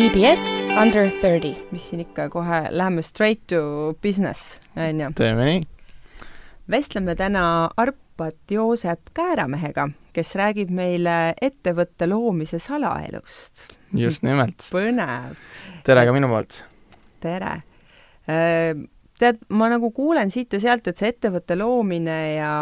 EBS Under thirty. mis siin ikka kohe, läheme straight to business, on ju. teeme nii. vestleme täna Arpat Joosep Kääramehega, kes räägib meile ettevõtte loomise salaelust. just nimelt. põnev. tere ka minu poolt. tere. tead, ma nagu kuulen siit ja sealt, et see ettevõtte loomine ja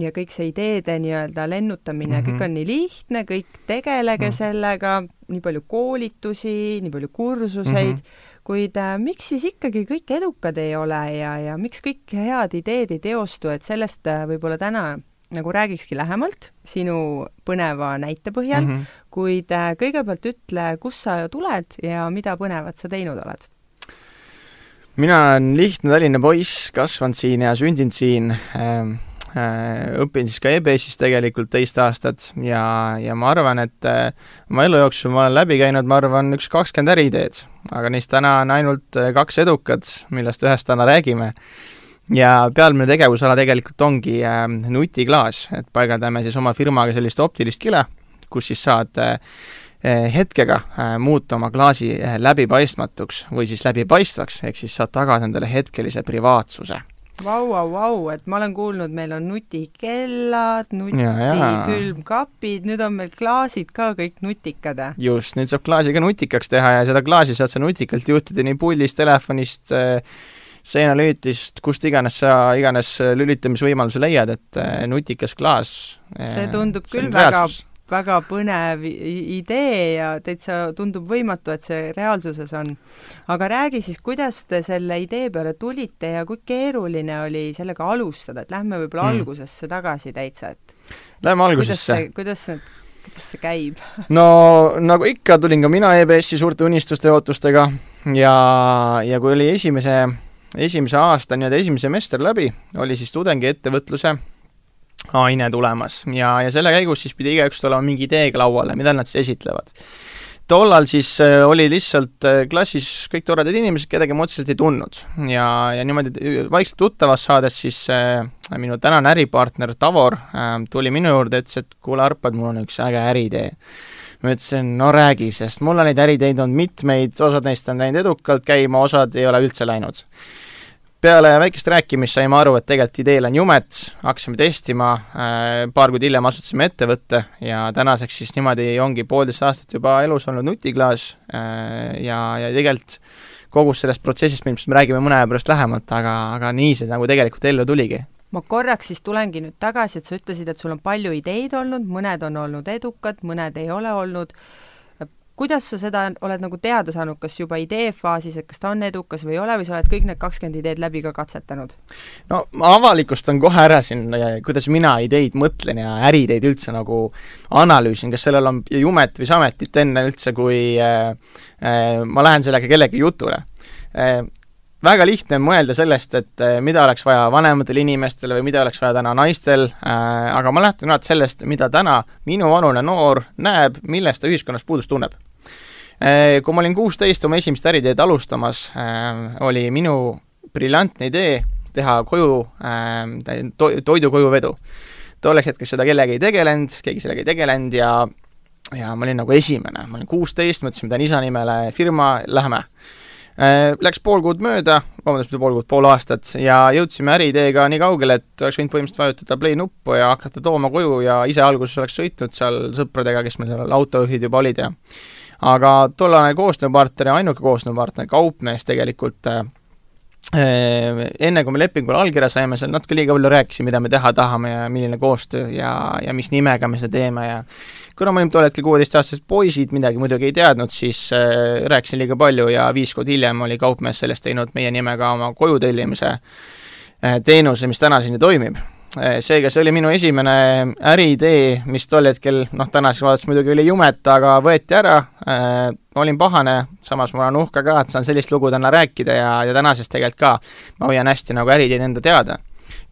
ja kõik see ideede nii-öelda lennutamine mm, -hmm. kõik on nii lihtne, kõik tegelege mm -hmm. sellega, nii palju koolitusi, nii palju kursuseid mm, -hmm. kuid äh, miks siis ikkagi kõik edukad ei ole ja, ja miks kõik head ideed ei teostu, et sellest äh, võib-olla täna nagu räägikski lähemalt sinu põneva näite põhjal mm, -hmm. kuid äh, kõigepealt ütle, kust sa tuled ja mida põnevat sa teinud oled? mina olen lihtne Tallinna poiss, kasvanud siin ja sündinud siin ähm Äh, õpin siis ka EBS-is tegelikult teist aastat ja, ja ma arvan, et äh, oma elu jooksul ma olen läbi käinud, ma arvan, üks kakskümmend äriideed, aga neist täna on ainult äh, kaks edukat, millest ühest täna räägime. ja pealmine tegevusala tegelikult ongi äh, nutiklaas, et paigaldame siis oma firmaga sellist optilist kile, kus siis saad äh, hetkega äh, muuta oma klaasi läbipaistmatuks või siis läbipaistvaks, ehk siis saad tagada endale hetkelise privaatsuse Vau, vau, vau, et ma olen kuulnud, meil on nutikellad, nutikülmkapid, nüüd on meil klaasid ka kõik nutikad. just, nüüd saab klaasi ka nutikaks teha ja seda klaasi saad sa nutikalt juhtida nii puldist, telefonist, äh, seenelülitist, kust iganes sa iganes lülitamisvõimaluse leiad, et äh, nutikas klaas. see tundub küll väga väga põnev idee ja täitsa tundub võimatu, et see reaalsuses on. aga räägi siis, kuidas te selle idee peale tulite ja kui keeruline oli sellega alustada, et lähme võib-olla mm. algusesse tagasi täitsa, et Lähme algusesse. kuidas see, kuidas see käib? no nagu ikka, tulin ka mina EBS-i suurte unistuste ja ootustega ja, ja kui oli esimese, esimese aasta nii-öelda esimene semester läbi, oli siis tudengiettevõtluse aine tulemas. Ja, ja selle käigus siis pidi igaüks tulema mingi ideega lauale, mida nad siis esitlevad. tollal siis äh, oli lihtsalt äh, klassis kõik toredad inimesed, kedagi ma otseselt ei tundnud. Ja, ja niimoodi äh, vaikselt tuttavaks saades siis äh, minu tänane äripartner Tavor äh, tuli minu juurde, ütles, et kuule, Arpad, mul on üks äge äriidee. Ma ütlesin, no räägi, sest mul on neid äriideid olnud mitmeid, osad neist on läinud edukalt käima, osad ei ole üldse läinud peale väikest rääkimist saime aru, et tegelikult ideel on jumet, hakkasime testima, äh, paar kuud hiljem asutasime ettevõtte ja tänaseks siis niimoodi ongi poolteist aastat juba elus olnud nutiklaas äh, ja, ja tegelikult kogu sellest protsessist, me räägime mõne aja pärast lähemalt, aga, aga nii see nagu tegelikult ellu tuligi. Ma korraks siis tulengi nüüd tagasi, et sa ütlesid, et sul on palju ideid olnud, mõned on olnud edukad, mõned ei ole olnud kuidas sa seda oled nagu teada saanud, kas juba ideefaasis, et kas ta on edukas või ei ole, või sa oled kõik need kakskümmend ideed läbi ka katsetanud? no ma avalikustan kohe ära siin, kuidas mina ideid mõtlen ja äriideid üldse nagu analüüsin, kas sellel on jumet või sametit enne üldse, kui äh, äh, ma lähen sellega kellegi jutule äh, väga lihtne on mõelda sellest, et äh, mida oleks vaja vanematele inimestele või mida oleks vaja täna naistel äh,, aga ma lähtun alati sellest, mida täna minuvanune noor näeb, millest ta ühiskonnas puudust tunneb Äh, kui ma olin kuusteist oma esimest äriteed alustamas, äh, oli minu briljantne idee teha koju to-, toidu kojuvedu. tolleks hetkeks seda kellegi ei tegelenud, keegi sellega ei tegelenud ja ja ma olin nagu esimene, ma olin kuusteist, mõtlesin, ma teen isa nimele firma, lähme. Läks pool kuud mööda, vabandust, mitte pool kuud, pool aastat, ja jõudsime äriideega nii kaugele, et oleks võinud põhimõtteliselt vajutada play nuppu ja hakata tooma koju ja ise alguses oleks sõitnud seal sõpradega, kes meil seal autojuhid juba olid ja aga tollane koostööpartner ja ainuke koostööpartner, kaupmees tegelikult äh, enne kui me lepingule allkirja saime, seal natuke liiga palju rääkisime, mida me teha tahame ja milline koostöö ja, ja mis nimega me seda teeme ja kuna me olime tol hetkel kuueteistaastased poisid, midagi muidugi ei teadnud, siis äh, rääkisin liiga palju ja viis kuud hiljem oli kaupmees sellest teinud meie nimega oma koju tellimise äh, teenuse, mis tänaseni toimib seega see oli minu esimene äriidee, mis tol hetkel, noh, tänaseks vaadates muidugi oli jumet, aga võeti ära äh,, olin pahane, samas ma olen uhke ka, et saan sellist lugu täna rääkida ja, ja tänasest tegelikult ka ma hoian hästi nagu äriideid enda teada.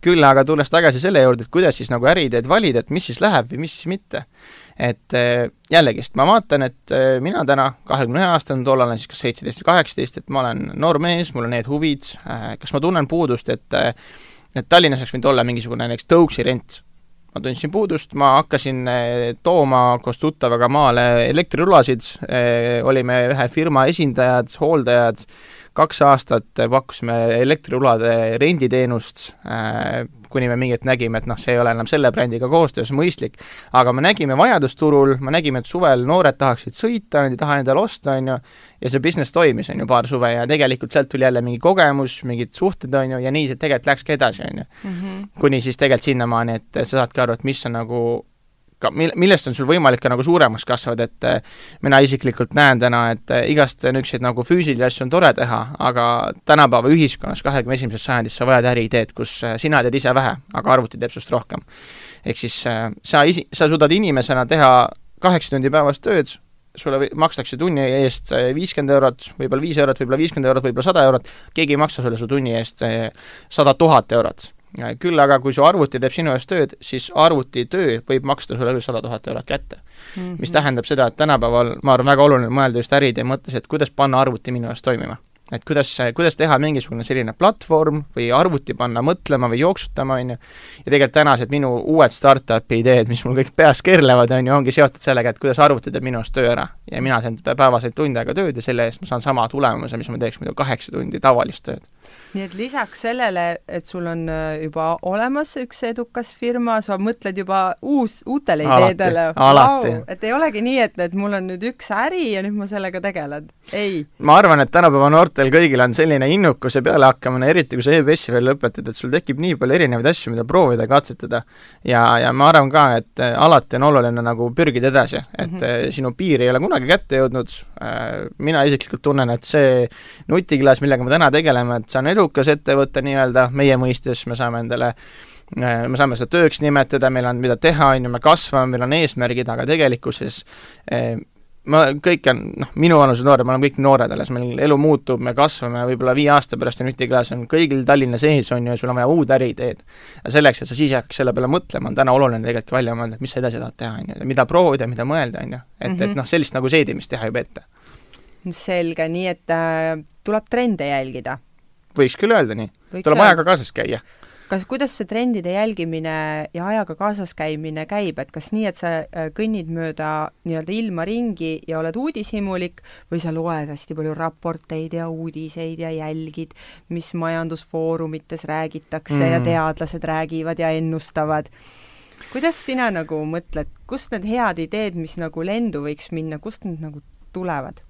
küll aga tulles tagasi selle juurde, et kuidas siis nagu äriideed valida, et mis siis läheb või mis siis mitte. et äh, jällegist, ma vaatan, et äh, mina täna, kahekümne ühe aastane, tollal olen siis kas seitseteist või kaheksateist, et ma olen noor mees, mul on need huvid äh,, kas ma tunnen puudust, et äh, et Tallinnas oleks võinud olla mingisugune näiteks tõuksi rent. ma tundsin puudust, ma hakkasin eh, tooma koos tuttavaga maale elektrirulasid, eh, olime ühe firma esindajad, hooldajad, kaks aastat pakkusime elektrirulade renditeenust, eh, kuni me mingit nägime, et noh, see ei ole enam selle brändiga koostöös mõistlik, aga me nägime vajadust turul, me nägime, et suvel noored tahaksid sõita, nad ei taha endale osta, on ju, ja see business toimis, on ju, paar suve ja tegelikult sealt tuli jälle mingi kogemus, mingid suhted, on ju, ja nii see tegelikult läkski edasi, on ju. Mhm. kuni siis tegelikult sinnamaani, et sa saadki aru, et mis on nagu ka, mil-, millest on sul võimalik ka nagu suuremaks kasvada, et eh, mina isiklikult näen täna, et eh, igast niisuguseid nagu füüsilisi asju on tore teha, aga tänapäeva ühiskonnas, kahekümne esimeses sajandis sa vajad äriideed, kus eh, sina teed ise vähe, aga arvuti teeb sinust rohkem. ehk siis sa isi-, sa suudad inimesena teha kaheksa tundi päevas tööd, sulle makstakse tunni eest viiskümmend eurot, võib-olla viis eurot, võib-olla viiskümmend eurot, võib-olla sada eurot, keegi ei maksa sulle su tunni eest sada tuhat eurot küll aga kui su arvuti teeb sinu eest tööd, siis arvutitöö võib maksta sulle küll sada tuhat eurot kätte mm. -hmm. mis tähendab seda, et tänapäeval ma arvan, väga oluline mõelda just äride mõttes, et kuidas panna arvuti minu eest toimima. et kuidas, kuidas teha mingisugune selline platvorm või arvuti panna mõtlema või jooksutama, on ju, ja tegelikult tänased minu uued startup'i ideed, mis mul kõik peas keerlevad, on ju, ongi seotud sellega, et kuidas arvuti teeb minu eest töö ära. ja mina teen päevaseid tund aega tööd ja selle eest ma saan sama tulemuse, mis ma teeks muidu kaheksa tundi tavalist tööd nii et lisaks sellele, et sul on äh, juba olemas üks edukas firma, sa mõtled juba uus, uutele ideedele. Wow, et ei olegi nii, et, et mul on nüüd üks äri ja nüüd ma sellega tegelen. ei. ma arvan, et tänapäeva noortel kõigil on selline innukuse pealehakkamine, eriti kui sa EBS-i veel lõpetad, et sul tekib nii palju erinevaid asju, mida proovida, katsetada. ja, ja ma arvan ka, et äh, alati on oluline nagu pürgida edasi, et mm -hmm. sinu piir ei ole kunagi kätte jõudnud, mina isiklikult tunnen, et see nutiklaas, millega me täna tegeleme, et see on edukas ettevõte nii-öelda meie mõistes, me saame endale äh, me saame seda tööks nimetada, meil on, mida teha, on ju, me kasvame, meil on eesmärgid, aga tegelikkuses eh, ma, kõik on, noh, minuvanused noored, me oleme kõik noored alles, meil elu muutub, me kasvame, võib-olla viie aasta pärast on nutiklaas on kõigil Tallinna sees, on ju, sul on vaja uut äriideed. ja selleks, et sa siis hakkaks selle peale mõtlema, on täna oluline tegelikult välja mõelda, et mis sa edasi tahad teha, on ju, mida proovida, mida mõelda, on ju. et mm, -hmm. et mhm. noh, sellist nagu seedimist teha juba ette. selge, nii et äh, tuleb trende jälgida võiks küll öelda nii. tuleb ajaga kaasas käia. kas, kuidas see trendide jälgimine ja ajaga kaasas käimine käib, et kas nii, et sa äh, kõnnid mööda nii-öelda ilma ringi ja oled uudishimulik või sa loed hästi palju raporteid ja uudiseid ja jälgid, mis majandusfoorumites räägitakse mm. ja teadlased räägivad ja ennustavad kuidas sina nagu mõtled, kust need head ideed, mis nagu lendu võiks minna, kust need nagu tulevad?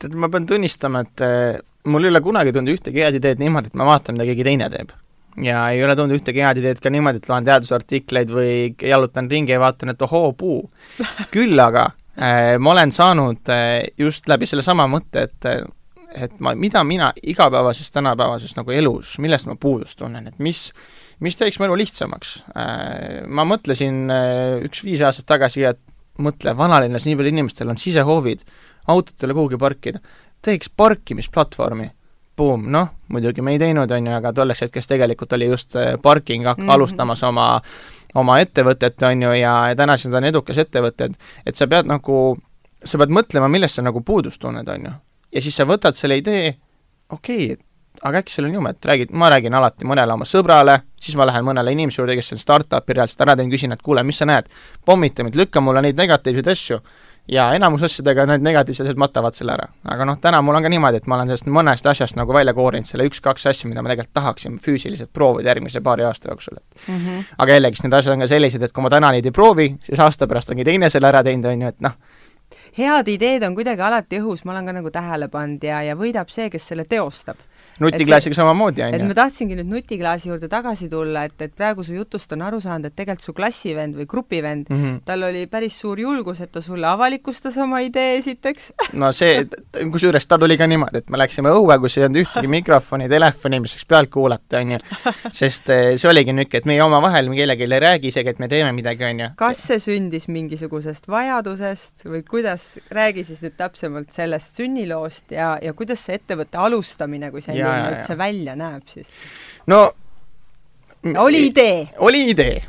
tead, ma pean tunnistama, et äh, mul ei ole kunagi tulnud ühtegi head ideed niimoodi, et ma vaatan, mida keegi teine teeb. ja ei ole tulnud ühtegi head ideed ka niimoodi, et loen teadusartikleid või jalutan ringi ja vaatan, et ohoo, puu. küll aga äh, ma olen saanud äh, just läbi sellesama mõtte, et et ma, mida mina igapäevases tänapäevases nagu elus, millest ma puudust tunnen, et mis mis teeks mu elu lihtsamaks äh,. Ma mõtlesin äh, üks viis aastat tagasi, et mõtle, vanalinnas nii palju inimestel on sisehoovid, autot ei ole kuhugi parkida teeks parkimisplatvormi. Boom, noh, muidugi me ei teinud, on ju, aga tolleks hetkeks tegelikult oli just parking mm -hmm. alustamas oma oma ettevõtet, on ju, ja, ja tänased on edukas ettevõtted, et sa pead nagu, sa pead mõtlema, millest sa nagu puudust tunned, on ju. ja siis sa võtad selle idee, okei okay,, aga äkki seal on jumet, räägid, ma räägin alati mõnele oma sõbrale, siis ma lähen mõnele inimese juurde, kes on startup'i reaalselt ära teinud, küsin, et kuule, mis sa näed, pommita mind, lükka mulle neid negatiivseid asju ja enamus asjadega need negatiivsed asjad matavad selle ära. aga noh, täna mul on ka niimoodi, et ma olen sellest mõnest asjast nagu välja koorinud selle üks-kaks asja, mida ma tegelikult tahaksin füüsiliselt proovida järgmise paari aasta jooksul, et mm -hmm. aga jällegi, need asjad on ka sellised, et kui ma täna neid ei proovi, siis aasta pärast on keegi teine selle ära teinud, on ju, et noh, head ideed on kuidagi alati õhus, ma olen ka nagu tähele pannud ja, ja võidab see, kes selle teostab nutiklaasiga samamoodi, on ju. et ma tahtsingi nüüd nutiklaasi juurde tagasi tulla, et, et praegu su jutust on aru saanud, et tegelikult su klassivend või grupivend mm, -hmm. tal oli päris suur julgus, et ta sulle avalikustas oma idee esiteks no see, kusjuures ta tuli ka niimoodi, et me läksime õue, kus ei olnud ühtegi mikrofoni, telefoni, mis saaks pealt kuulata, on ju. sest eh, see oligi niisugune, et meie omavahel me kellelegi ei räägi isegi, et me teeme midagi, on ju. kas see sündis mingisugusest vajadusest või kuidas, räägi siis nüüd täpsemalt sellest sünniloost ja, ja kuidas see ettevõtte alustamine kui selline milline üldse välja näeb siis? no oli idee? oli idee.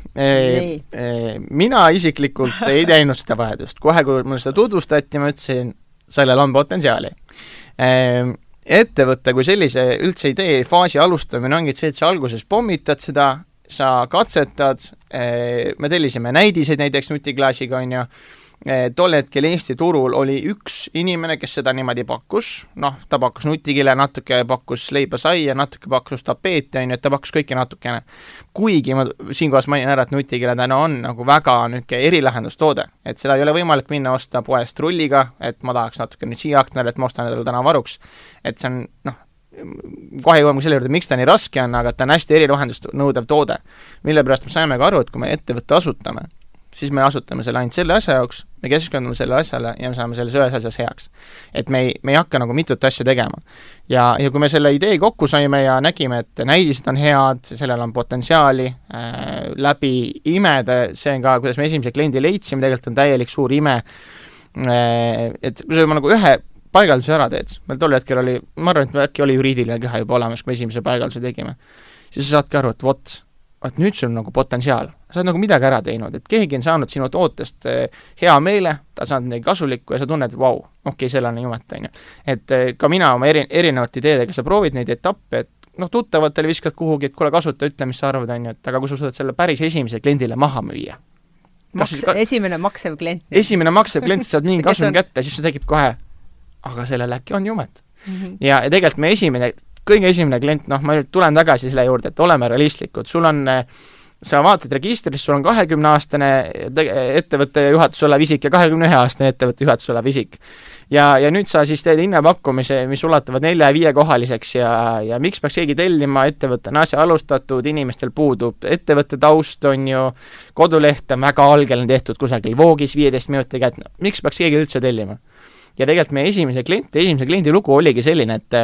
mina isiklikult ei teinud seda vajadust, kohe kui mulle seda tutvustati, ma ütlesin, sellel on potentsiaali. ettevõtte kui sellise üldse idee faasi alustamine ongi see, et sa alguses pommitad seda, sa katsetad, me tellisime näidiseid näiteks nutiklaasiga, on ju, tol hetkel Eesti turul oli üks inimene, kes seda niimoodi pakkus, noh, ta pakkus nutikile, natuke pakkus leiba-saia, natuke pakkus tapeeti, on ju, et ta pakkus kõike natukene. kuigi ma siinkohas mainin ära, et nutikile täna on nagu väga niisugune erilahendustoode, et seda ei ole võimalik minna osta poest rulliga, et ma tahaks natuke nüüd siia aknale, et ma ostan endale täna varuks. et see on noh, kohe jõuame selle juurde, miks ta nii raske on, aga ta on hästi erilahendust nõudev toode. mille pärast me saime ka aru, et kui me ettevõtte asutame, siis me asutame selle ainult selle asja jaoks, me keskendume sellele asjale ja me saame selles ühes asjas heaks. et me ei, me ei hakka nagu mitut asja tegema. ja, ja kui me selle idee kokku saime ja nägime, et näidised on head, sellel on potentsiaali äh,, läbi imede, see on ka, kuidas me esimese kliendi leidsime, tegelikult on täielik suur ime äh,, et kui sa nagu ühe paigalduse ära teed, meil tol hetkel oli, ma arvan, et äkki oli juriidiline keha juba olemas, kui me esimese paigalduse tegime, siis sa saadki aru, et vot, vot nüüd sul on nagu potentsiaal, sa oled nagu midagi ära teinud, et keegi on saanud sinu tootest eh, hea meele, ta on saanud midagi kasulikku ja sa tunned, vau, okei okay,, seal on jumet, on ju. et eh, ka mina oma eri, erinevate ideedega, sa proovid neid etappe, et noh, tuttavatele viskad kuhugi, et kuule, kasuta, ütle, mis sa arvad, on ju, et aga kui sa suudad selle päris esimesele kliendile maha müüa, maks, ka... esimene maksev klient. esimene maksev klient, sa saad mingi kasumi on... kätte, siis sul tekib kohe, aga sellel äkki on jumet mm. -hmm. ja, ja tegelikult me esimene kõige esimene klient, noh, ma nüüd tulen tagasi selle juurde, et oleme realistlikud, sul on sa vaatad registris, sul on kahekümneaastane ettevõtte juhatuses olev isik ja kahekümne ühe aastane ettevõtte juhatuses olev isik. ja, ja nüüd sa siis teed hinnapakkumise, mis ulatuvad nelja- ja viiekohaliseks ja, ja miks peaks keegi tellima, ettevõte on asja alustatud, inimestel puudub ettevõtte taust, on ju, koduleht on väga algeline tehtud kusagil voogis viieteist minutiga, et miks peaks keegi üldse tellima? ja tegelikult meie esimese klient, esimese kliendi lugu oligi selline, et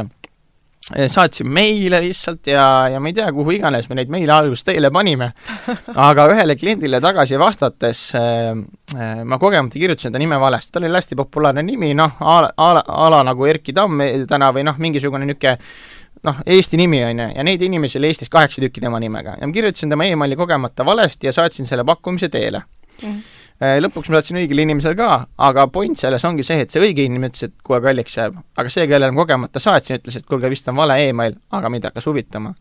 saatsin meile lihtsalt ja, ja ma ei tea, kuhu iganes me neid meile alguses teele panime, aga ühele kliendile tagasi vastates äh, ma kogemata kirjutasin ta nime valesti, tal oli hästi populaarne nimi, noh, a la, a la, a la nagu Erki Tamm täna või noh, mingisugune niisugune noh, Eesti nimi on ju, ja neid inimesi oli Eestis kaheksa tükki tema nimega. Ja ma kirjutasin tema emaili kogemata valesti ja saatsin selle pakkumise teele. Mm. -hmm lõpuks ma saatsin õigele inimesele ka, aga point selles ongi see, et see õige inimene ütles, et kuule, kalliks jääb. aga see, kellele ma kogemata saatsin, ütles, et kuulge, vist on vale email, aga mind hakkas huvitama.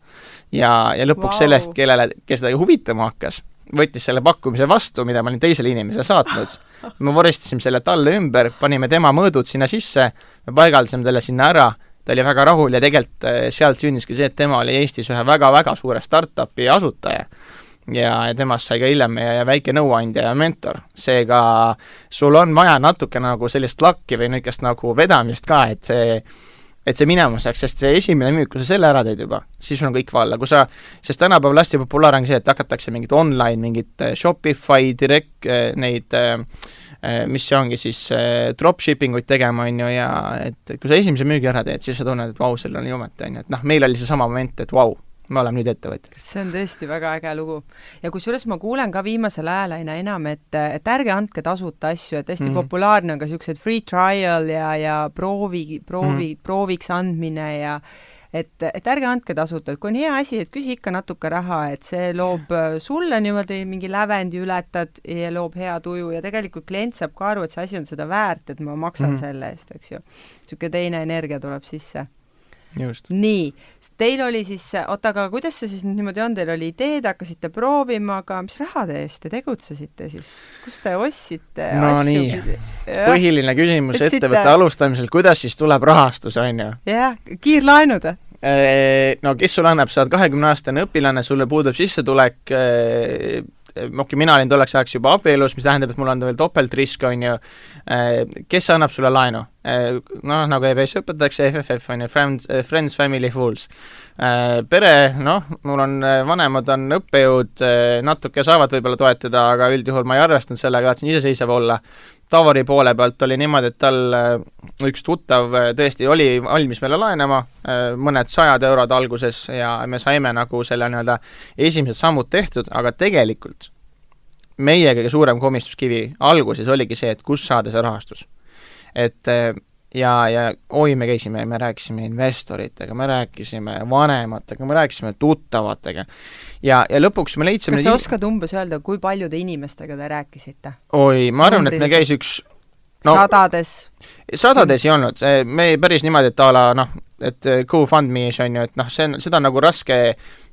ja, ja lõpuks wow. sellest, kellele, kes teda huvitama hakkas, võttis selle pakkumise vastu, mida ma olin teisele inimesele saatnud. me voristasime selle talle ümber, panime tema mõõdud sinna sisse, me paigaldasime talle sinna ära, ta oli väga rahul ja tegelikult äh, sealt sündiski see, et tema oli Eestis ühe väga-väga suure startup'i asutaja ja, ja temast sai ka hiljem meie väike nõuandja ja mentor. seega sul on vaja natuke nagu sellist lakki või niisugust nagu vedamist ka, et see et see minema saaks, sest see esimene müük, kui sa selle ära teed juba, siis sul on kõik valla, kui sa, sest tänapäeval hästi populaarne on see, et hakatakse mingit online, mingit äh, Shopify, direct, äh, neid äh, mis see ongi siis, dropshipping uid tegema, on ju, ja et kui sa esimese müügi ära teed, siis sa tunned, et vau, sellel on jumet, on ju, et noh, meil oli seesama moment, et vau, me oleme nüüd ettevõtjad. see on tõesti väga äge lugu. ja kusjuures ma kuulen ka viimasel ajal aina enam, et, et ärge andke tasuta asju, et hästi mm -hmm. populaarne on ka niisugused free trial ja, ja proovi, proovi mm, -hmm. prooviks andmine ja et, et ärge andke tasuta, et kui on hea asi, et küsi ikka natuke raha, et see loob äh, sulle niimoodi mingi lävendi ületad ja loob hea tuju ja tegelikult klient saab ka aru, et see asi on seda väärt, et ma maksan mm -hmm. selle eest, eks ju. niisugune teine energia tuleb sisse nii, teil oli siis, oota, aga kuidas see siis niimoodi on, teil oli ideed, hakkasite proovima, aga mis rahade eest? Te tegutsesite siis, kust te ostsite no nii, põhiline küsimus Etsite... ettevõtte alustamisel, kuidas siis tuleb rahastus, on ju? jah, kiirlaenud? No kes sulle annab, sa oled kahekümneaastane õpilane, sulle puudub sissetulek, okei okay,, mina olin tolleks ajaks juba abielus, mis tähendab, et mul on veel topeltrisk, on ju, kes annab sulle laenu? Noh, nagu EBS õpetatakse, FFF on ju, Friends, Friends, Family, Fools. Pere, noh, mul on, vanemad on õppejõud, natuke saavad võib-olla toetada, aga üldjuhul ma ei arvestanud sellega, tahtsin iseseisev olla Tavari poole pealt oli niimoodi, et tal üks tuttav tõesti oli valmis meile laenama, mõned sajad eurod alguses ja me saime nagu selle nii-öelda esimesed sammud tehtud, aga tegelikult meie kõige suurem komistuskivi alguses oligi see, et kust saada see rahastus. et ja, ja oi, me käisime, me rääkisime investoritega, me rääkisime vanematega, me rääkisime tuttavatega ja, ja lõpuks me leidsime kas sa oskad umbes öelda, kui paljude inimestega te rääkisite? oi, ma arvan, et meil käis üks no, sadades? sadades ei olnud, me päris niimoodi, et a la noh, et GoFundMe's on ju, et noh, see on, seda on nagu raske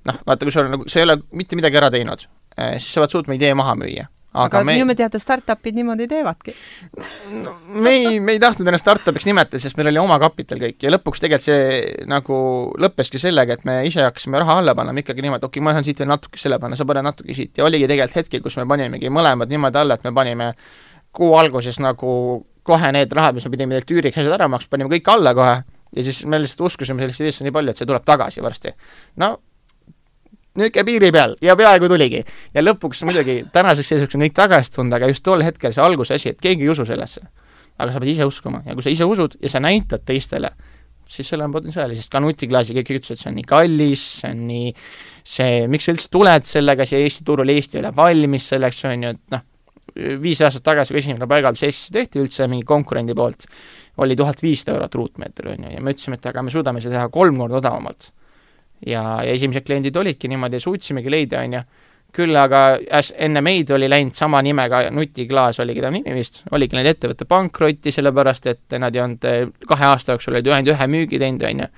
noh, vaata, kui sul on nagu, sa ei ole mitte midagi ära teinud, siis sa pead suutma idee maha müüa aga, aga me... minu teada startup'id niimoodi teevadki no,. me ei, me ei tahtnud ennast startup'iks nimetada, sest meil oli oma kapital kõik ja lõpuks tegelikult see nagu lõppeski sellega, et me ise hakkasime raha alla panema ikkagi niimoodi, okei okay,, ma saan siit veel natuke selle panna, sa pane natuke siit ja oligi tegelikult hetkel, kus me panimegi mõlemad niimoodi alla, et me panime kuu alguses nagu kohe need rahad, mis me pidime teilt üüriks asjad ära maksma, panime kõik alla kohe ja siis me lihtsalt uskusime sellesse ideesse nii palju, et see tuleb tagasi varsti. no niisugune piiri peal ja peaaegu tuligi. ja lõpuks muidugi tänaseks seisuks on kõik tagasi tulnud, aga just tol hetkel see alguse asi, et keegi ei usu sellesse. aga sa pead ise uskuma ja kui sa ise usud ja sa näitad teistele, siis sellel on potentsiaali, sest ka nutiklaasi kõik ütlesid, see on nii kallis, see on nii, see, miks sa üldse tuled sellega siia Eesti turule, Eesti ei ole valmis selleks, on ju, et noh, viis aastat tagasi, kui esimene paigaldus Eestis tehti üldse mingi konkurendi poolt, oli tuhat viissada eurot ruutmeeter, on ju, ja me ütlesime, et aga me suudame seda teha kolm korda odavamalt ja, ja esimesed kliendid olidki niimoodi, suutsime leida, on ju, küll aga enne meid oli läinud sama nimega Nutiklaas oligi ta nimi vist, oligi läinud ettevõtte pankrotti, sellepärast et nad ei olnud eh, kahe aasta jooksul olid ainult ühe müügi teinud, on ju.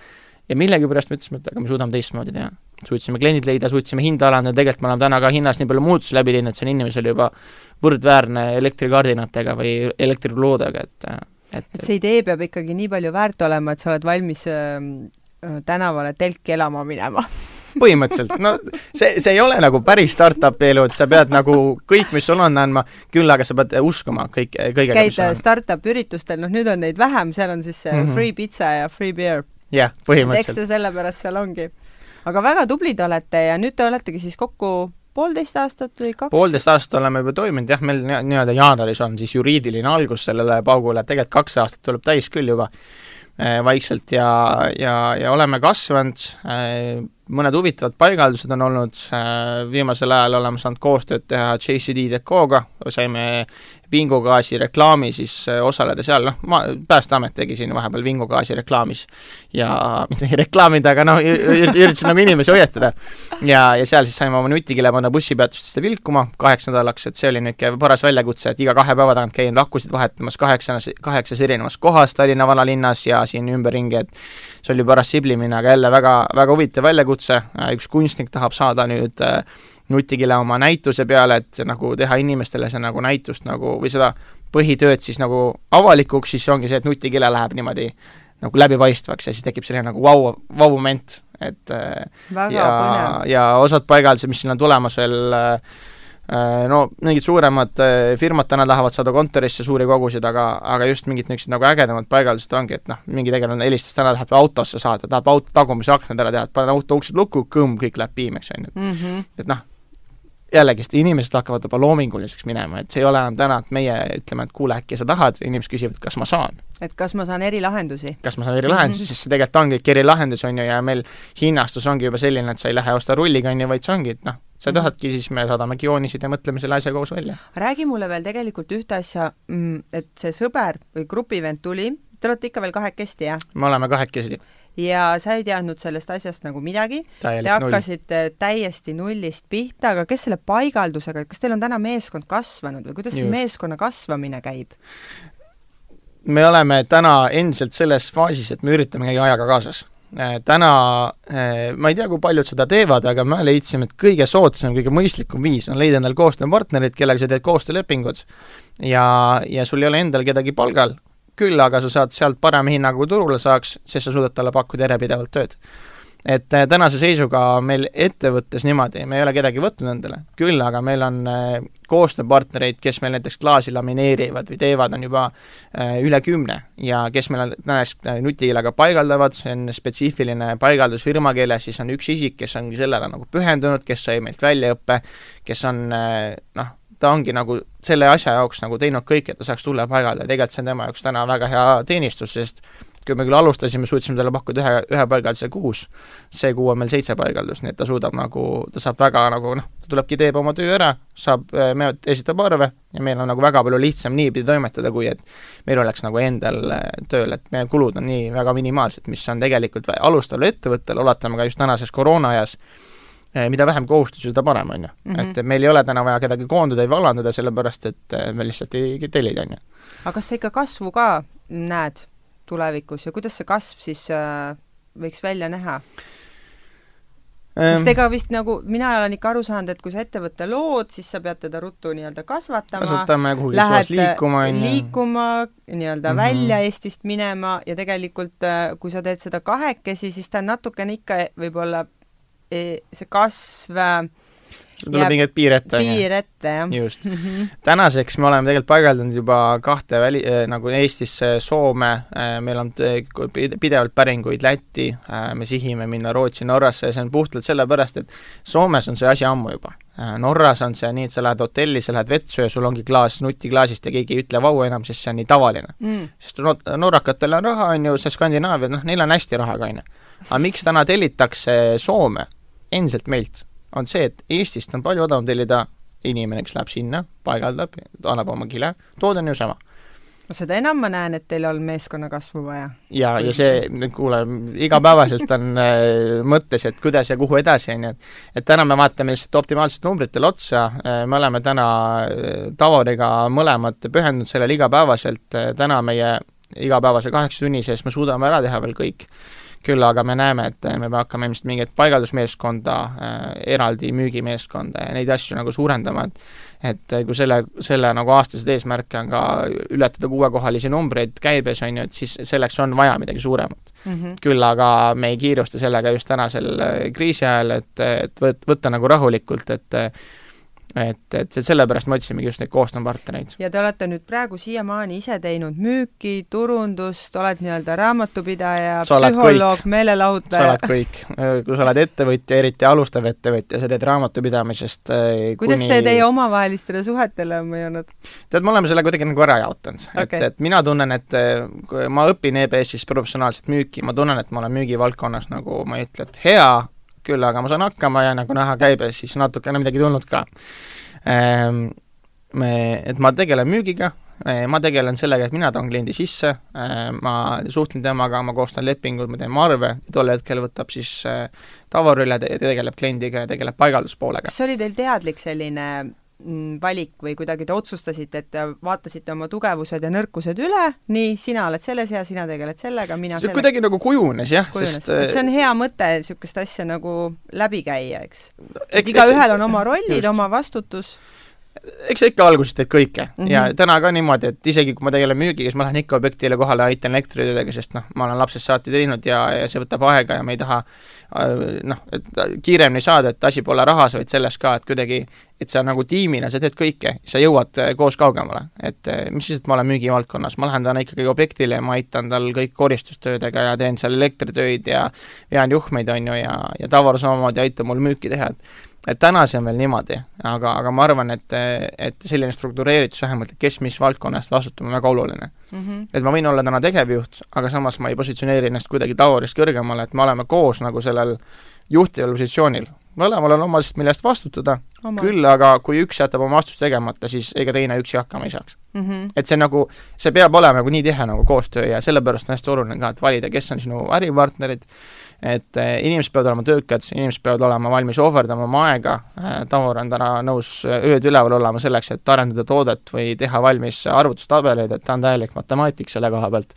ja millegipärast me ütlesime, et aga me suudame teistmoodi teha. suutsime kliendid leida, suutsime hinda alandada, tegelikult me oleme täna ka hinnas nii palju muutusi läbi teinud, et see on inimesele juba võrdväärne elektrikardinatega või elektriloodega, et et, et see idee peab ikkagi nii palju väärt olema, et sa oled valmis Äh, tänavale telki elama minema põhimõtteliselt, no see, see ei ole nagu päris startup'i elu, et sa pead nagu kõik, mis sul on, andma, küll aga sa pead uskuma kõik, kõigega, mis sul on. startup üritustel, noh nüüd on neid vähem, seal on siis see mm -hmm. free pitsa ja free beer. jah, põhimõtteliselt. eks ta sellepärast seal ongi. aga väga tublid olete ja nüüd te oletegi siis kokku poolteist aastat või kaks? poolteist aastat oleme juba toiminud jah, meil nii-öelda jaanuaris on siis juriidiline algus sellele paugule, et tegelikult kaks aastat tuleb täis küll juba Äh, vaikselt ja, ja, ja oleme kasvanud, äh, mõned huvitavad paigaldused on olnud, äh, viimasel ajal oleme saanud koostööd teha JCD Decoga, saime vingugaasi reklaami siis äh, osaleda seal, noh, ma, Päästeamet tegi siin vahepeal vingugaasi reklaamis ja mitte reklaamida, aga noh, üritasin nagu inimesi hoiatada. ja, ja seal siis saime oma nutikile panna bussipeatustesse vilkuma kaheks nädalaks, et see oli niisugune paras väljakutse, et iga kahe päeva tagant käin akusid vahetamas kaheksas, kaheksas erinevas kohas Tallinna vanalinnas ja siin ümberringi, et see oli paras siblimine, aga jälle väga, väga huvitav väljakutse, üks kunstnik tahab saada nüüd äh, nutikile oma näituse peale, et nagu teha inimestele see nagu näitust nagu või seda põhitööd siis nagu avalikuks, siis ongi see, et nutikile läheb niimoodi nagu läbipaistvaks ja siis tekib selline nagu vau, vau-moment, et äh, Väga ja, ja osad paigaldused, mis siin on tulemas veel äh, Äh, no mingid suuremad äh, firmad täna tahavad saada kontorisse suuri kogusid, aga, aga just mingid niisugused nagu ägedamad paigaldused ongi, et noh, mingi tegelane helistas täna, tahab autosse saada, tahab auto tagumise aknad ära teha, et pane auto uksed lukku, kõmm, kõik läheb piimeks, on ju. Mhm. et noh, jällegist inimesed hakkavad juba loominguliseks minema, et see ei ole enam täna, et meie ütleme, et kuule, äkki sa tahad, inimesed küsivad, kas ma saan. et kas ma saan erilahendusi? kas ma saan erilahendusi mm, -hmm. sest see tegelikult ongi ikka erilahendus, on ju, ja meil hinnastus ongi juba selline, et sa ei lähe osta rulliga, on ju, vaid see ongi, et noh, sa mhm. tahadki, siis me saadamegi jooniseid ja mõtleme selle asja koos välja. räägi mulle veel tegelikult ühte asja, mm, et see sõber või grupivend tuli, te olete ikka veel kahekesti, jah? me oleme kahekesi ja sa ei teadnud sellest asjast nagu midagi. Te hakkasite null. täiesti nullist pihta, aga kes selle paigaldusega, kas teil on täna meeskond kasvanud või kuidas see meeskonna kasvamine käib? me oleme täna endiselt selles faasis, et me üritame käia ajaga kaasas äh, täna äh, ma ei tea, kui paljud seda teevad, aga me leidsime, et kõige soodsam, kõige mõistlikum viis on leida endale koostööpartnerid, kellega sa teed koostöölepingud ja, ja sul ei ole endal kedagi palgal, küll aga sa saad sealt parema hinnaga, kui turule saaks, sest sa suudad talle pakkuda järjepidevalt tööd. et äh, tänase seisuga meil ettevõttes niimoodi, me ei ole kedagi võtnud endale, küll aga meil on äh, koostööpartnereid, kes meil näiteks klaasi lamineerivad või teevad, on juba äh, üle kümne ja kes meil on näiteks nutihiilega paigaldavad, see on spetsiifiline paigaldus firma keeles, siis on üks isik, kes ongi sellele nagu pühendunud, kes sai meilt väljaõppe, kes on noh, ta ongi nagu selle asja jaoks nagu teinud kõik, et ta saaks tulla paigale ja tegelikult see on tema jaoks täna väga hea teenistus, sest kui me küll alustasime, suutsime talle pakkuda ühe, ühe paigalduse kuus, see kuu on meil seitse paigaldust, nii et ta suudab nagu, ta saab väga nagu noh, ta tulebki, teeb oma töö ära, saab, eh, me esitab arve ja meil on nagu väga palju lihtsam niipidi toimetada, kui et meil oleks nagu endal eh, tööl, et meie kulud on nii väga minimaalsed, mis on tegelikult alustaval ettevõttel, oletame ka just tänases koroona ajas, mida vähem kohustusi, seda parem, on ju. Mhm. et meil ei ole täna vaja kedagi koondada või vallandada, sellepärast et eh, me lihtsalt ei tellida, on ju. aga kas sa ikka kasvu ka näed tulevikus ja kuidas see kasv siis äh, võiks välja näha? sest ega vist nagu, mina olen ikka aru saanud, et kui sa ettevõtte lood, siis sa pead teda ruttu nii-öelda kasvatama, kasutame kuhugi suunas liikuma, on ju. liikuma, nii-öelda mm -hmm. välja Eestist minema ja tegelikult äh, kui sa teed seda kahekesi, siis ta on natukene ikka võib-olla eh, see kasv äh, sul tuleb jääb mingi hetk piir ette, piir ette, jah. just. Mhm. tänaseks me oleme tegelikult paigaldanud juba kahte väli- äh,, nagu Eestisse, Soome äh,, meil on pidevalt päringuid Lätti me sihime minna Rootsi, Norrasse ja see on puhtalt sellepärast, et Soomes on see asi ammu juba. Norras on see nii, et sa lähed hotelli, sa lähed vetsu ja sul ongi klaas nutiklaasist ja keegi ei ütle vau enam, sest see on nii tavaline. Mm. sest no- norrakatel on raha, on ju, see Skandinaavia, noh, neil on hästi rahaga, on ju. aga miks täna tellitakse Soome endiselt meilt, on see, et Eestist on palju odavam tellida inimene, kes läheb sinna, paigaldab, annab oma kile, toode on ju sama. no seda enam ma näen, et teil on meeskonna kasvu vaja. ja, ja see, kuule, igapäevaselt on äh, mõttes, et kuidas ja kuhu edasi, on ju, et et täna me vaatame lihtsalt optimaalselt numbritele otsa äh,, me oleme täna äh, Tavoriga mõlemad pühendunud sellele igapäevaselt äh,, täna meie igapäevase kaheksa tunni sees me suudame ära teha veel kõik. Küll aga me näeme, et me peame hakkama ilmselt mingit paigaldusmeeskonda äh,, eraldi müügimeeskonda ja neid asju nagu suurendama, et et kui selle, selle nagu aastased eesmärke on ka ületada kuuekohalisi numbreid käibes, on ju, et siis selleks on vaja midagi suuremat mm. -hmm. küll aga me ei kiirusta sellega just tänasel äh, kriisi ajal, et, et võt-, võtta nagu rahulikult, et et, et sellepärast me otsimegi just neid koostööpartnereid. ja te olete nüüd praegu siiamaani ise teinud müüki, turundust, oled nii-öelda raamatupidaja, psühholoog, meelelahutaja? sa oled kõik. kui sa oled ettevõtja, eriti alustav ettevõtja, sa teed raamatupidamisest kuidas kuni... te teie omavahelistele suhetele on mõjunud? tead, me oleme selle kuidagi nagu ära jaotanud okay., et, et mina tunnen, et kui ma õpin EBS-is professionaalset müüki, ma tunnen, et ma olen müügivaldkonnas nagu, ma ei ütle, et hea, küll aga ma saan hakkama ja nagu näha käibes, siis natukene midagi tulnud ka ehm,. Me, et ma tegelen müügiga, ma tegelen sellega, et mina toon kliendi sisse, ma suhtlen temaga, ma koostan lepingud, ma teen arve, tol hetkel võtab siis Tavar üle, tegeleb kliendiga ja tegeleb paigalduspoolega. kas see oli teil teadlik selline valik või kuidagi te otsustasite, et te vaatasite oma tugevused ja nõrkused üle, nii, sina oled selles ja sina tegeled sellega, mina see kuidagi nagu kujunes jah, sest see on hea mõte, niisugust asja nagu läbi käia, eks. igaühel on oma rollid, oma vastutus eks sa ikka alguses teed kõike mm -hmm. ja täna ka niimoodi, et isegi kui ma tegelen müügiga, siis ma lähen ikka objektile kohale, aitan elektritöödega, sest noh, ma olen lapsest saati teinud ja, ja see võtab aega ja ma ei taha noh, et kiiremini saada, et asi pole rahas, vaid selles ka, et kuidagi, et sa nagu tiimina, sa teed kõike, sa jõuad koos kaugemale. et mis siis, et ma olen müügivaldkonnas, ma lähen täna ikkagi objektile ja ma aitan tal kõik koristustöödega ja teen seal elektritöid ja vean juhmeid, on ju, ja, ja Tavar samamoodi aitab mul müüki teha, et et täna see on veel niimoodi, aga, aga ma arvan, et, et selline struktureeritus vähemalt, et kes mis valdkonna eest vastutab, on väga oluline mm. -hmm. et ma võin olla täna tegevjuht, aga samas ma ei positsioneeri ennast kuidagi tavorist kõrgemale, et me oleme koos nagu sellel juhtival positsioonil. mõlemal on oma asjad, mille eest vastutada, küll aga kui üks jätab oma vastust tegemata, siis ega teine üksi hakkama ei saaks mm. -hmm. et see nagu, see peab olema nagu nii tihe nagu koostöö ja sellepärast on hästi oluline ka, et valida, kes on sinu äripartnerid, et äh, inimesed peavad olema töökad, inimesed peavad olema valmis ohverdama oma aega äh,, Taur on täna nõus ööd üleval olema selleks, et arendada toodet või teha valmis arvutustabeleid, et ta on täielik matemaatik selle koha pealt.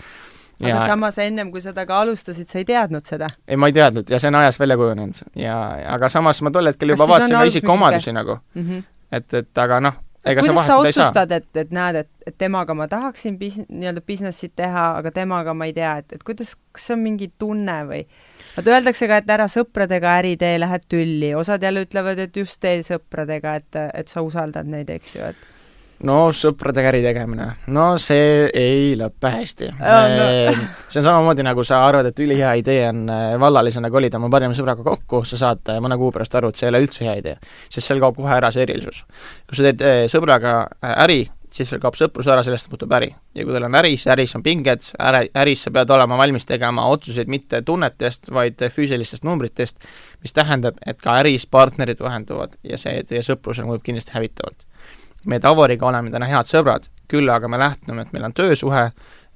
aga ja, samas ennem, kui sa temaga alustasid, sa ei teadnud seda? ei, ma ei teadnud ja see on ajas välja kujunenud ja aga samas ma tol hetkel juba vaatasin ka isikuomadusi nagu mm, -hmm. et, et aga noh, ega kuidas sa otsustad, et, et näed, et, et temaga ma tahaksin bis-, nii-öelda business'it teha, aga temaga ma ei tea, et, et kuidas, kas see on mingi tunne või? vaata, öeldakse ka, et ära sõpradega äri tee, lähed tülli, osad jälle ütlevad, et just tee sõpradega, et, et sa usaldad neid, eks ju, et no sõpradega äri tegemine, no see ei lõpe hästi. No. see on samamoodi, nagu sa arvad, et ülihea idee on vallalisena kolida oma parima sõbraga kokku, sa saad mõne kuu pärast aru, et see ei ole üldse hea idee. sest seal kaob kohe ära see erilisus. kui sa teed sõbraga äri, siis sul kaob sõprus ära, sellest muutub äri. ja kui teil on äris, äris on pinged, äri, äris sa pead olema valmis tegema otsuseid mitte tunnetest, vaid füüsilistest numbritest, mis tähendab, et ka äris partnerid vahenduvad ja see teie sõprusel mõjub kindlasti hävitavalt me Tavoriga oleme täna head sõbrad, küll aga me lähtume, et meil on töösuhe,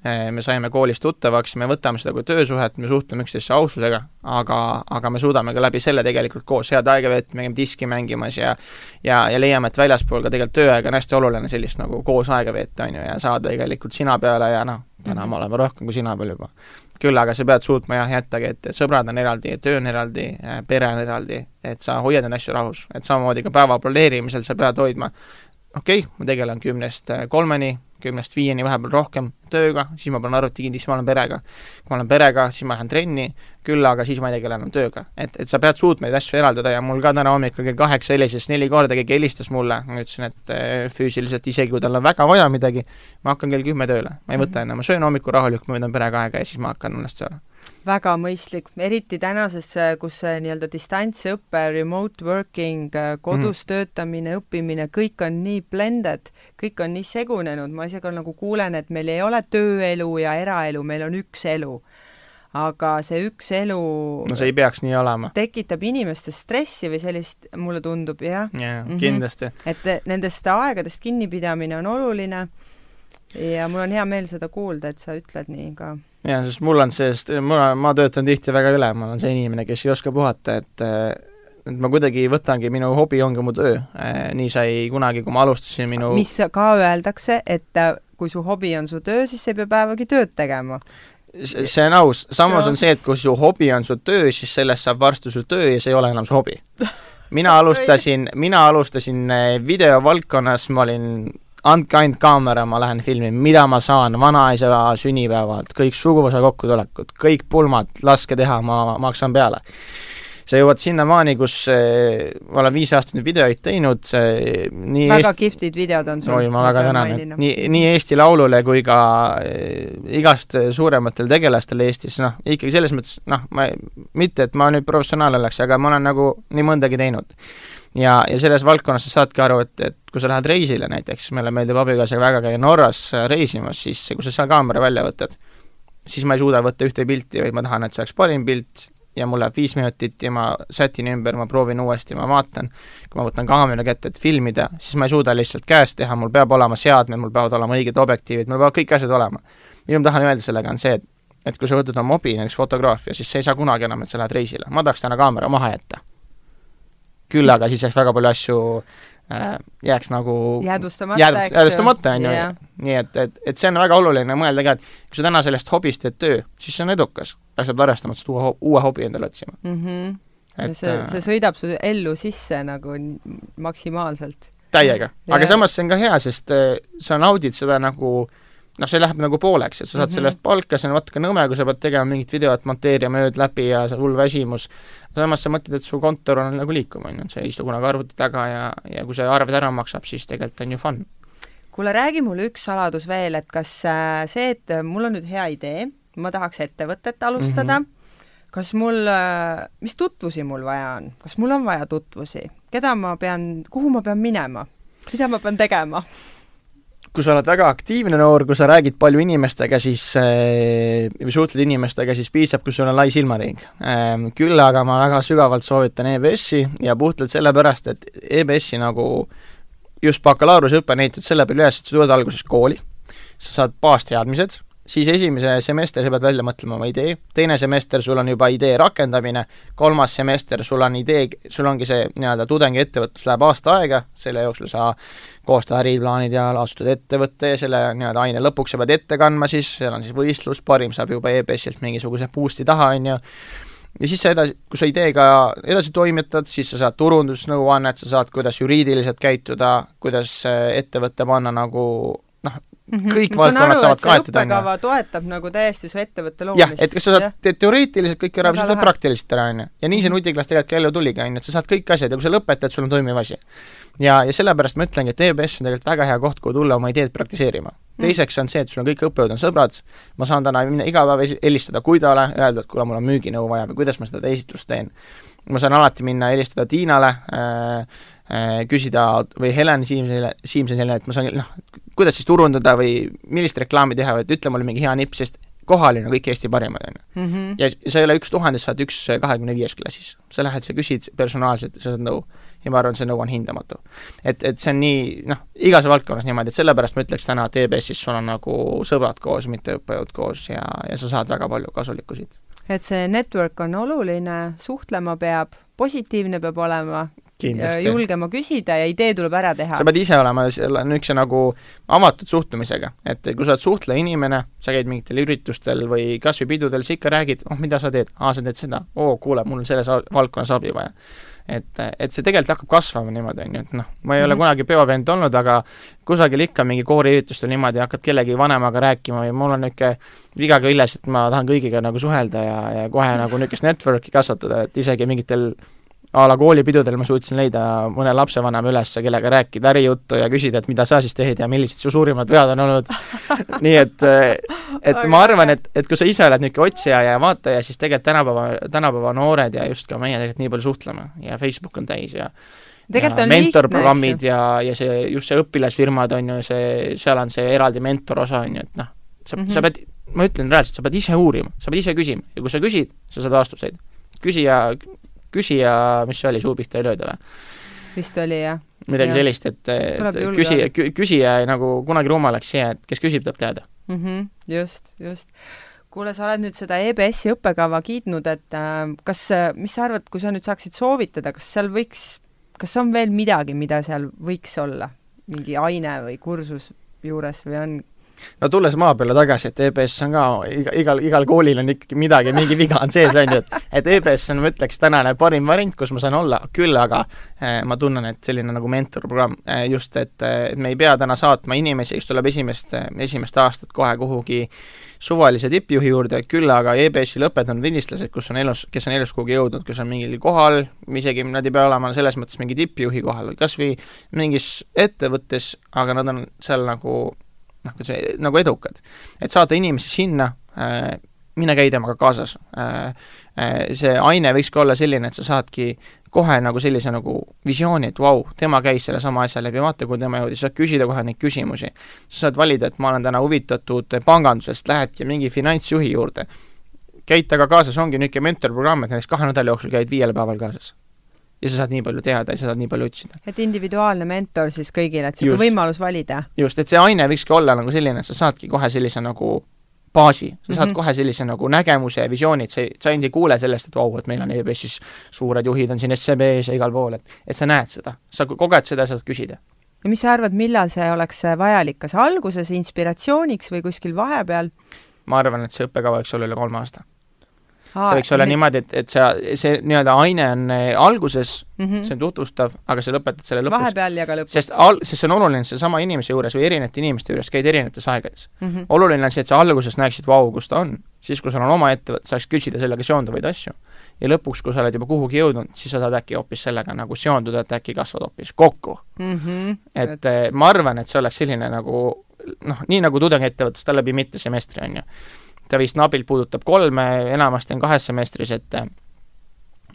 me saime koolis tuttavaks, me võtame seda kui töösuhet, me suhtleme üksteisesse aususega, aga, aga me suudame ka läbi selle tegelikult koos head aega veeta, me käime diski mängimas ja ja, ja leiame, et väljaspool ka tegelikult tööaeg on hästi oluline sellist nagu koos aega veeta, on ju, ja saada tegelikult sina peale ja noh, täna Mhm. ma olen rohkem kui sina veel juba. küll aga sa pead suutma jah, jättagi, et sõbrad on eraldi, töö on eraldi, pere on eraldi, et sa hoiad neid asju rahus, et samamoodi ka päeva planeerimisel sa pead hoidma okei okay,, ma tegelen kümnest kolmeni, kümnest viieni, vahepeal rohkem tööga, siis ma panen arvuti kinni, siis ma olen perega. kui ma olen perega, siis ma lähen trenni, küll aga siis ma ei tegele enam tööga. et, et sa pead suutma neid asju eraldada ja mul ka täna hommikul kell kaheksa helises neli korda, keegi helistas mulle, ma ütlesin, et eh, füüsiliselt isegi kui tal on väga vaja midagi, ma hakkan kell kümme tööle, ma ei võta enne, ma söön hommikul rahulikult, ma võtan perega aega ja siis ma hakkan ennast tööle väga mõistlik, eriti tänases, kus see nii-öelda distantsõpe, remote working, kodus mm. töötamine, õppimine, kõik on nii blended, kõik on nii segunenud, ma isegi nagu kuulen, et meil ei ole tööelu ja eraelu, meil on üks elu. aga see üks elu no see ei peaks nii olema. tekitab inimestes stressi või sellist, mulle tundub, jah. jaa, kindlasti. et nendest aegadest kinnipidamine on oluline ja mul on hea meel seda kuulda, et sa ütled nii ka. jaa, sest mul on sellest, mul on, ma töötan tihti väga üle, ma olen see inimene, kes ei oska puhata, et et ma kuidagi võtangi, minu hobi ongi mu töö. nii sai kunagi, kui ma alustasin minu mis ka öeldakse, et kui su hobi on su töö, siis sa ei pea päevagi tööd tegema. see on aus, samas on see, et kui su hobi on su töö, siis sellest saab varsti su töö ja see ei ole enam su hobi. mina alustasin, mina alustasin videovaldkonnas, ma olin andke ainult kaamera, ma lähen filmin, mida ma saan, vanaisa sünnipäevad, kõik suguvõsa kokkutulekut, kõik pulmad, laske teha, ma maksan peale. sa jõuad sinnamaani, kus eh, ma olen viis aastat nüüd videoid teinud, nii väga Eesti... kihvtid videod on sul. oi, ma väga tänan, et nii, nii Eesti Laulule kui ka eh, igast suurematel tegelastel Eestis, noh, ikkagi selles mõttes, noh, ma, mitte et ma nüüd professionaal oleks, aga ma olen nagu nii mõndagi teinud ja, ja selles valdkonnas sa saadki aru, et, et kui sa lähed reisile näiteks, meile meeldib abikaasaga väga käia Norras reisimas, siis kui sa seal kaamera välja võtad, siis ma ei suuda võtta ühte pilti, vaid ma tahan, et see oleks parim pilt ja mul läheb viis minutit ja ma sätin ümber, ma proovin uuesti, ma vaatan, kui ma võtan kaamera kätte, et filmida, siis ma ei suuda lihtsalt käest teha, mul peab olema seadmed, mul peavad olema õiged objektiivid, mul peavad kõik asjad olema. mida ma tahan öelda sellega, on see, et et kui sa võtad oma hobi, näiteks fotograafia, siis sa ei saa kunagi enam, et sa lähed reisile, ma tahaks täna kaamera maha jätta küll aga siis jääks väga palju asju äh, jääks nagu jäädvustamata jääd,, eks jäädvustamata, on ju, nii et, et, et see on väga oluline mõelda ka, et kui sa täna sellest hobist teed töö, siis see on edukas, aga sa pead arvestama, et sa uue, uue hobi endale otsima mm. -hmm. et see, see sõidab su ellu sisse nagu maksimaalselt. täiega, aga samas see on ka hea, sest äh, sa naudid seda nagu äh, noh, see läheb nagu pooleks, et sa saad mm -hmm. sellest palka, see on natuke nõme, kui sa pead tegema mingit videot, monteerima ööd läbi ja see hull väsimus, samas sa mõtled, et su kontor on nagu liikuv, on ju, sa ei istu kunagi arvuti taga ja, ja kui see arved ära maksab, siis tegelikult on ju fun. kuule, räägi mulle üks saladus veel, et kas äh, see, et mul on nüüd hea idee, ma tahaks ettevõtet alustada mm, -hmm. kas mul, äh, mis tutvusi mul vaja on, kas mul on vaja tutvusi, keda ma pean, kuhu ma pean minema, mida ma pean tegema? Kui sa oled väga aktiivne noor, kui sa räägid palju inimestega, siis äh, või suhtled inimestega, siis piisab, kui sul on lai silmaring. Ähm, küll aga ma väga sügavalt soovitan EBS-i ja puhtalt sellepärast, et EBS-i nagu just bakalaureuseõpe on ehitatud selle peale üles, et sa tuled alguses kooli, sa saad baasteadmised, siis esimese semester sa pead välja mõtlema oma idee, teine semester sul on juba idee rakendamine, kolmas semester sul on idee, sul ongi see nii-öelda tudengiettevõtlus läheb aasta aega, selle jooksul sa koostad äriplaanid ja astud ettevõtte ja selle nii-öelda aine lõpuks sa pead ette kandma siis, seal on siis võistlus, parim saab juba EBS-ilt mingisuguse boost'i taha, on ju, ja siis sa edasi, kui sa ideega edasi toimetad, siis sa saad turundusnõuannet, sa saad, kuidas juriidiliselt käituda, kuidas ettevõtte panna nagu noh, mm -hmm. kõik valdkonnad saavad kaetud, on ju. toetab nagu täiesti su ettevõtte loomist. jah, et kas sa saad, teed teoreetiliselt kõik ära sa teed praktiliselt ära, on ju. ja nii see Mhm. nutiklass tegelikult ka ellu tuligi, on ju, et sa saad kõik asjad ja kui sa lõpetad, sul on toimiv asi. ja, ja sellepärast ma ütlengi, et EBS on tegelikult väga hea koht, kuhu tulla oma ideed praktiseerima. Mhm. teiseks on see, et sul on kõik õppejõud on sõbrad, ma saan täna minna iga päev helistada Kuidale, öelda, et kuule, mul on müüginõu vaja või kuidas ma seda esitlust teen. ma saan alati minna helistada Tiinale äh,, äh, küsida või Helen Siimsile, Siimsonile, et ma saan noh, kuidas siis turundada või millist reklaami teha et ütle mulle mingi hea nipp, sest kohal on kõik Eesti parimad, on ju. Mhm. ja sa ei ole üks tuhandest, sa oled üks kahekümne viies klassis. sa lähed, sa küsid personaalselt, sa saad nõu. ja ma arvan, see nõu on hindamatu. et, et see on nii, noh, igas valdkonnas niimoodi, et sellepärast ma ütleks täna, et EBS-is sul on nagu sõbrad koos, mitte õppejõud koos ja, ja sa saad väga palju kasulikku siit. et see network on oluline, suhtlema peab, positiivne peab olema, Kindlasti. julgema küsida ja idee tuleb ära teha. sa pead ise olema selle niisuguse nagu avatud suhtumisega, et kui sa oled suhtleja inimene, sa käid mingitel üritustel või kas või pidudel, sa ikka räägid, oh, mida sa teed, aa, sa teed seda, oo, kuule, mul on selles valdkonnas abi vaja et, et see tegelikult hakkab kasvama niimoodi, on ju, et noh, ma ei ole mm -hmm. kunagi peovend olnud, aga kusagil ikka mingi kooriüritustel niimoodi hakkad kellegi vanemaga rääkima või mul on niisugune viga küljes, et ma tahan kõigiga nagu suhelda ja, ja kohe nagu niisugust network'i kasvatada, et isegi mingitel a la koolipidudel ma suutsin leida mõne lapsevanema üles, kellega rääkida ärijuttu ja küsida, et mida sa siis teed ja millised su suurimad vead on olnud nii et, et ma arvan, et, et kui sa ise oled niisugune otsija ja vaataja, siis tegelikult tänapäeva, tänapäeva noored ja just ka meie tegelikult nii palju suhtleme ja Facebook on täis ja tegelikult on mentorprogrammid ja, ja see, just see õpilasfirmad on ju, see, seal on see eraldi mentor osa, on ju, et noh, sa mm, -hmm. sa pead, ma ütlen reaalselt, sa pead ise uurima, sa pead ise küsima ja kui sa küsid, sa saad vastuseid. küsija küsija, mis see oli, suu pihta ei lööda või? vist oli, jah. midagi ja. sellist, et, et küsija, küsija nagu kunagi rumalaks jää, et kes küsib, tahab teada mm. -hmm, just, just. kuule, sa oled nüüd seda EBS-i õppekava kiitnud, et äh, kas, mis sa arvad, kui sa nüüd saaksid soovitada, kas seal võiks, kas on veel midagi, mida seal võiks olla? mingi aine või kursus juures või on no tulles maa peale tagasi, et EBS on ka, iga, igal, igal koolil on ikkagi midagi, mingi viga on sees, on ju, et et EBS on, ma ütleks, tänane parim variant, kus ma saan olla, küll aga eh, ma tunnen, et selline nagu mentorprogramm eh,, just, et, et me ei pea täna saatma inimesi, kes tuleb esimest, esimest aastat kohe kuhugi suvalise tippjuhi juurde, küll aga EBS-i lõpetanud vilistlased, kus on elus, kes on elus kuhugi jõudnud, kes on mingil kohal, isegi nad ei pea olema selles mõttes mingi tippjuhi kohal, kas või mingis ettevõttes, aga nad on seal nagu noh, kuidas nagu edukad. et saada inimesi sinna äh,, mine käi temaga kaasas äh,. Äh, see aine võiks ka olla selline, et sa saadki kohe nagu sellise nagu visiooni, et vau tema käis sellesama asja läbi, vaata, kuhu tema jõudis, saad küsida kohe neid küsimusi. sa saad valida, et ma olen täna huvitatud pangandusest, lähedki mingi finantsjuhi juurde. käid temaga kaasas, ongi niisugune mentorprogramm, et näiteks kahe nädala jooksul käid viiel päeval kaasas ja sa saad nii palju teada ja sa saad nii palju otsida. et individuaalne mentor siis kõigile, et niisugune võimalus valida? just, et see aine võikski olla nagu selline, et sa saadki kohe sellise nagu baasi, sa saad mm -hmm. kohe sellise nagu nägemuse ja visiooni, et sa ei, sa ainult ei kuule sellest, et vau wow,, et meil on EBS-is suured juhid on siin SEB-s ja igal pool, et et sa näed seda, sa koged seda, saad küsida. ja mis sa arvad, millal see oleks vajalik, kas alguses inspiratsiooniks või kuskil vahepeal? ma arvan, et see õppekava võiks olla üle kolme aasta Aa, see võiks olla nii... niimoodi, et, et see, see nii-öelda aine on eh, alguses mm, -hmm. see on tutvustav, aga sa lõpetad selle lõpus. vahepeal ja ka lõpus. sest al-, sest see on oluline seesama inimese juures või erinevate inimeste juures, käid erinevates aegades mm. -hmm. oluline on see, et sa alguses näeksid, vau, kus ta on. siis, kui sul on oma ettevõte, saaks küsida sellega seonduvaid asju. ja lõpuks, kui sa oled juba kuhugi jõudnud, siis sa saad äkki hoopis sellega nagu seonduda, et äkki kasvad hoopis kokku mm. -hmm. et, eh, ma arvan, et see oleks selline nagu noh, nii nagu tudengiettevõtlus, ta läbi mitme semestri, on ju ta vist nabilt puudutab kolme, enamasti on kahes semestris, et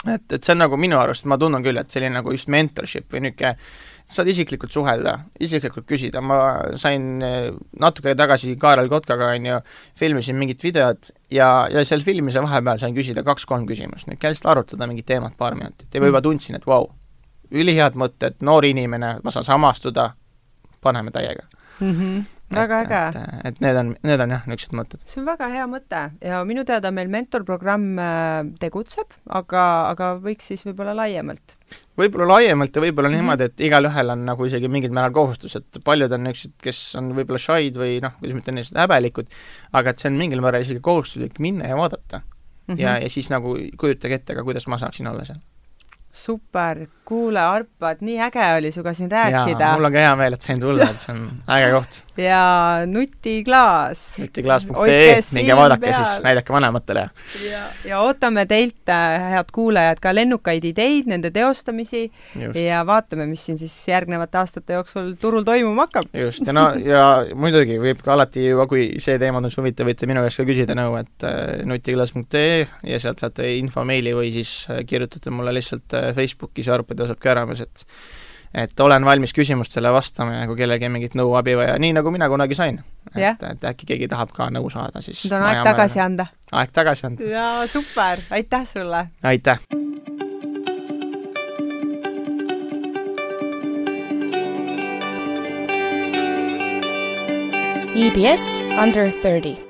et, et see on nagu minu arust, ma tunnen küll, et selline nagu just mentorship või niisugune, saad isiklikult suhelda, isiklikult küsida, ma sain eh, natuke tagasi Kaarel Kotkaga, on ju, filmisin mingit videot ja, ja seal filmimise vahepeal sain küsida kaks-kolm küsimust, nüüd käisin arutada mingit teemat paar minutit ja juba tundsin, et vau wow,, ülihead mõtted, noor inimene, ma saan samastuda, paneme täiega. Mm. -hmm väga et, äge. et, et need on, need on jah, niisugused mõtted. see on väga hea mõte ja minu teada meil mentorprogramm äh, tegutseb, aga, aga võiks siis võib-olla laiemalt? võib-olla laiemalt ja võib-olla mm -hmm. niimoodi, et igalühel on nagu isegi mingil määral kohustused, paljud on niisugused, kes on võib-olla shy'd või noh, kuidas ma ütlen, niisugused häbelikud, aga et see on mingil määral isegi kohustuslik minna ja vaadata mm. -hmm. ja, ja siis nagu kujutage ette ka, kuidas ma saaksin olla seal super, kuule, Arpad, nii äge oli sinuga siin rääkida. mul on ka hea meel, et sain tulla, et see on äge koht. Ja Nutiklaas. nutiklaas.ee, minge vaadake peal. siis, näidake vanematele. ja, ja ootame teilt, äh, head kuulajad, ka lennukaid ideid, nende teostamisi just. ja vaatame, mis siin siis järgnevate aastate jooksul turul toimuma hakkab. just, ja no, ja muidugi võib ka alati juba, kui see teema tundus huvitav, võite minu käest ka küsida nõu, et äh, nutiklaas.ee ja sealt saate info meili või siis äh, kirjutate mulle lihtsalt Facebookis ja Arpad Joosep Kääramees, et et olen valmis küsimustele vastama ja kui kellelgi on mingit nõu, abi vaja, nii nagu mina kunagi sain. et, et äkki keegi tahab ka nõu saada, siis nüüd on aeg tagasi anda. aeg tagasi anda. jaa, super, aitäh sulle! aitäh! EBS Under 30